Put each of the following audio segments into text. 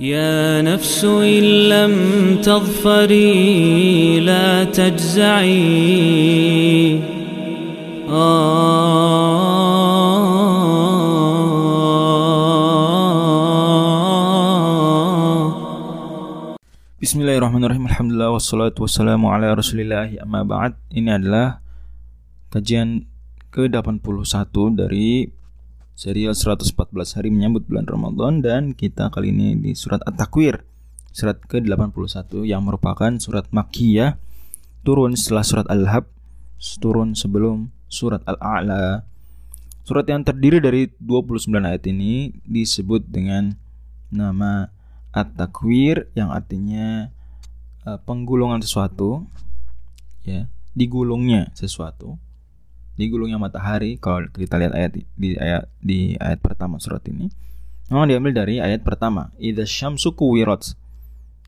يا نفس إن لم تظفري لا تجزعي Bismillahirrahmanirrahim Alhamdulillah wassalatu wassalamu ala rasulillahi amma ba'd Ini adalah kajian ke-81 dari serial 114 hari menyambut bulan Ramadan Dan kita kali ini di surat At-Takwir Surat ke-81 yang merupakan surat Makkiyah. Turun setelah surat Al-Hab Turun sebelum surat Al-A'la. Surat yang terdiri dari 29 ayat ini disebut dengan nama at-takwir yang artinya uh, penggulungan sesuatu ya digulungnya sesuatu digulungnya matahari. Kalau kita lihat ayat di ayat di ayat pertama surat ini memang diambil dari ayat pertama. Idza syamsu kuwirat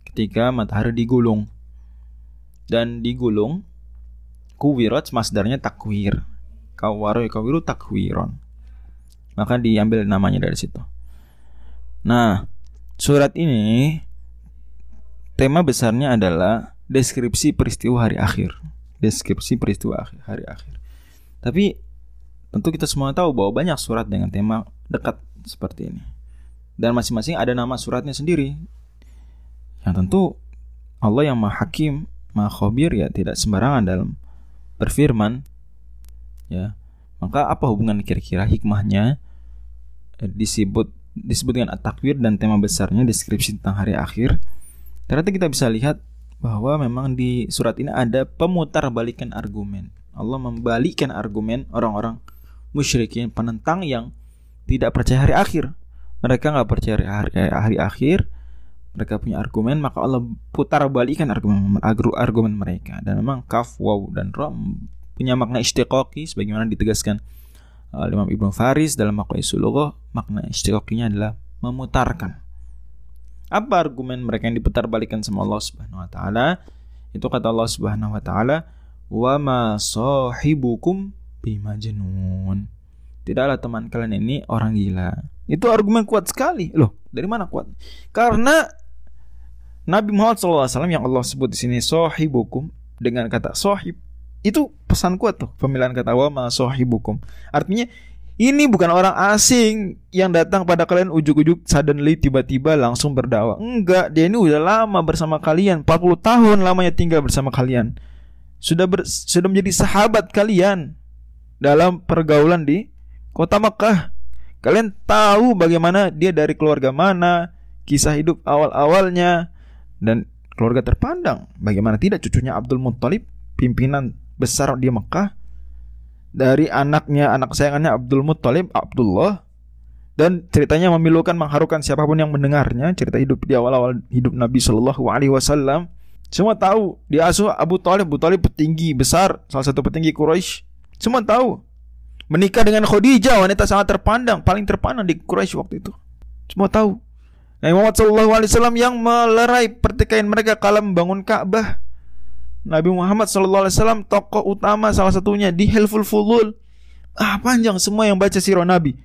ketika matahari digulung. Dan digulung kuwirat masdarnya takwir. Kawaru kawiru takwiron. Maka diambil namanya dari situ. Nah Surat ini tema besarnya adalah deskripsi peristiwa hari akhir. Deskripsi peristiwa hari akhir. Tapi tentu kita semua tahu bahwa banyak surat dengan tema dekat seperti ini. Dan masing-masing ada nama suratnya sendiri. Yang tentu Allah yang Maha Hakim, Maha Khabir ya tidak sembarangan dalam berfirman. Ya. Maka apa hubungan kira-kira hikmahnya eh, disebut disebut dengan at-takwir dan tema besarnya deskripsi tentang hari akhir. Ternyata kita bisa lihat bahwa memang di surat ini ada pemutar balikan argumen. Allah membalikan argumen orang-orang musyrikin penentang yang tidak percaya hari akhir. Mereka nggak percaya hari, hari akhir. Mereka punya argumen, maka Allah putar balikan argumen argumen mereka. Dan memang kaf, waw, dan rom punya makna istiqoqi sebagaimana ditegaskan uh, Imam Ibnu Faris dalam Maqais Sulughah makna istiqoqinya adalah memutarkan. Apa argumen mereka yang diputar balikan sama Allah Subhanahu wa taala? Itu kata Allah Subhanahu wa taala, "Wa ma sahibukum bimajnun." Tidaklah teman kalian ini orang gila. Itu argumen kuat sekali. Loh, dari mana kuat? Karena Nabi Muhammad SAW yang Allah sebut di sini sahibukum dengan kata sahib itu pesan kuat tuh pemilihan kata wa ma sahibukum. Artinya ini bukan orang asing yang datang pada kalian ujuk-ujuk suddenly tiba-tiba langsung berdakwah. Enggak, dia ini udah lama bersama kalian, 40 tahun lamanya tinggal bersama kalian. Sudah ber, sudah menjadi sahabat kalian dalam pergaulan di kota Mekah. Kalian tahu bagaimana dia dari keluarga mana, kisah hidup awal-awalnya dan keluarga terpandang. Bagaimana tidak cucunya Abdul Muttalib, pimpinan besar di Mekah dari anaknya anak sayangannya Abdul Muttalib Abdullah dan ceritanya memilukan mengharukan siapa pun yang mendengarnya cerita hidup di awal-awal hidup Nabi Shallallahu Alaihi Wasallam semua tahu dia asuh Abu Talib Abu Talib petinggi besar salah satu petinggi Quraisy semua tahu menikah dengan Khadijah wanita sangat terpandang paling terpandang di Quraisy waktu itu semua tahu Nabi Muhammad Wasallam yang melerai pertikaian mereka kala membangun Ka'bah Nabi Muhammad SAW tokoh utama salah satunya di Helful Fulul. Ah panjang semua yang baca sirah Nabi.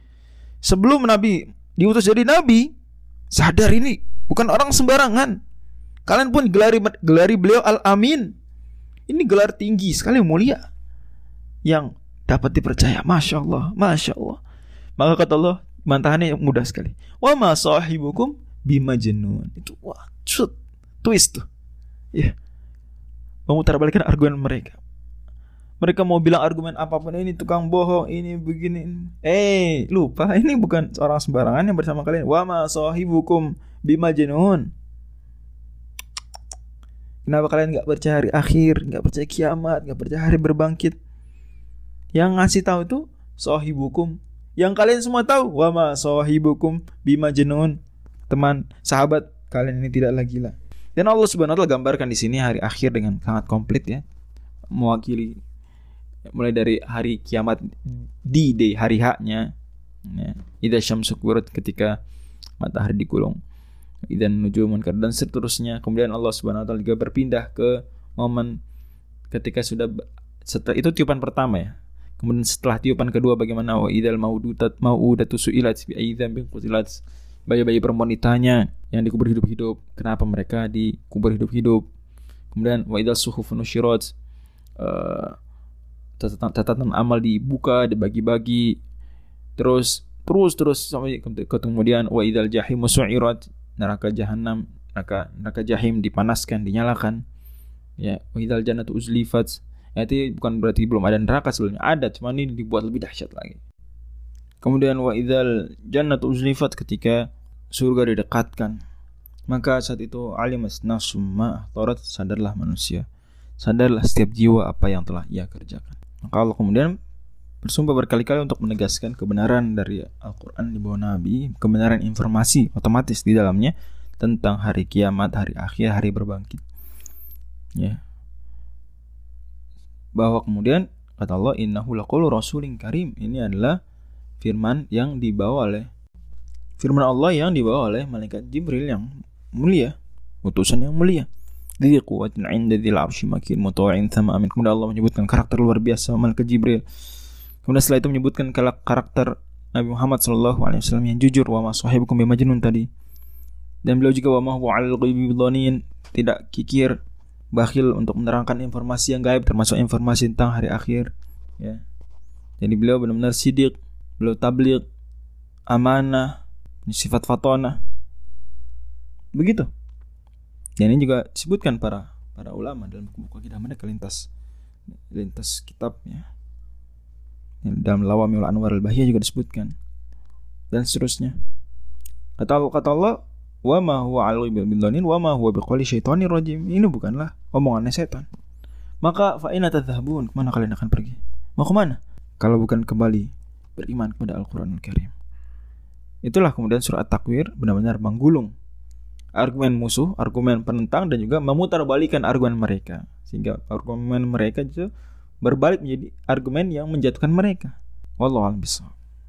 Sebelum Nabi diutus jadi Nabi, sadar ini bukan orang sembarangan. Kalian pun gelari gelari beliau Al Amin. Ini gelar tinggi sekali mulia yang dapat dipercaya. Masya Allah, masya Allah. Maka kata Allah mantahannya mudah sekali. Wa ma sahibukum bimajnun. Itu wah, cut, twist tuh. Ya. Yeah memutarbalikkan argumen mereka. Mereka mau bilang argumen apa pun ini tukang bohong, ini begini. Eh, lupa ini bukan seorang sembarangan yang bersama kalian. Wa ma sahibukum bimajnun. Kenapa kalian nggak percaya hari akhir, nggak percaya kiamat, nggak percaya hari berbangkit? Yang ngasih tahu itu sahibukum. Yang kalian semua tahu, wa ma sahibukum bimajnun. Teman, sahabat kalian ini tidaklah gila. Dan Allah Subhanahu gambarkan di sini hari akhir dengan sangat komplit ya. Mewakili mulai dari hari kiamat di day hari haknya ya. Idza syamsu ketika matahari digulung. Dan nujumun dan seterusnya. Kemudian Allah Subhanahu wa taala juga berpindah ke momen ketika sudah setelah itu tiupan pertama ya. Kemudian setelah tiupan kedua bagaimana wa idzal maududat maudatu su'ilat bi aidzam bin qutilat bayi-bayi perempuan ditanya yang dikubur hidup-hidup kenapa mereka dikubur hidup-hidup kemudian wa idzal suhuf nusyirat uh, catatan, catatan amal dibuka dibagi-bagi. Terus terus terus sampai kemudian wa idzal jahim su'irat neraka jahanam neraka neraka jahim dipanaskan dinyalakan ya wa idzal jannatu uzlifat ya, itu bukan berarti belum ada neraka sebelumnya ada cuma ini dibuat lebih dahsyat lagi Kemudian wa idzal jannatu uzlifat ketika surga didekatkan. Maka saat itu alimas nafsum ma sadarlah manusia. Sadarlah setiap jiwa apa yang telah ia kerjakan. Maka Allah kemudian bersumpah berkali-kali untuk menegaskan kebenaran dari Al-Quran di bawah Nabi, kebenaran informasi otomatis di dalamnya tentang hari kiamat, hari akhir, hari berbangkit. Ya. Bahwa kemudian kata Allah innahu laqulu rasulin karim. Ini adalah firman yang dibawa oleh firman Allah yang dibawa oleh malaikat Jibril yang mulia, utusan yang mulia. Dzi quwwatin 'inda dzil 'arsy makin mutawa'in sama amin. Kemudian Allah menyebutkan karakter luar biasa malaikat Jibril. Kemudian setelah itu menyebutkan karakter Nabi Muhammad sallallahu alaihi wasallam yang jujur wa ma sahibukum bimajnun tadi. Dan beliau juga wa ma huwa 'alal ghaibi tidak kikir, bakhil untuk menerangkan informasi yang gaib termasuk informasi tentang hari akhir ya. Jadi beliau benar-benar sidik beliau tabligh amanah sifat fatona begitu dan ini juga disebutkan para para ulama dalam buku-buku mereka lintas lintas kitabnya dalam Lawamil Anwar al-Bahiyah juga disebutkan. Dan seterusnya. Kata Allah kata Allah wa ma huwa alim bil wa ma huwa biqali syaitonir rajim. Ini bukanlah omongannya setan. Maka fa ina tadhhabun? Ke mana kalian akan pergi? Mau ke mana? Kalau bukan kembali beriman kepada Al-Quranul Karim. Itulah kemudian surat takwir benar-benar menggulung argumen musuh, argumen penentang dan juga memutarbalikan argumen mereka. Sehingga argumen mereka itu berbalik menjadi argumen yang menjatuhkan mereka. Wallahu a'lam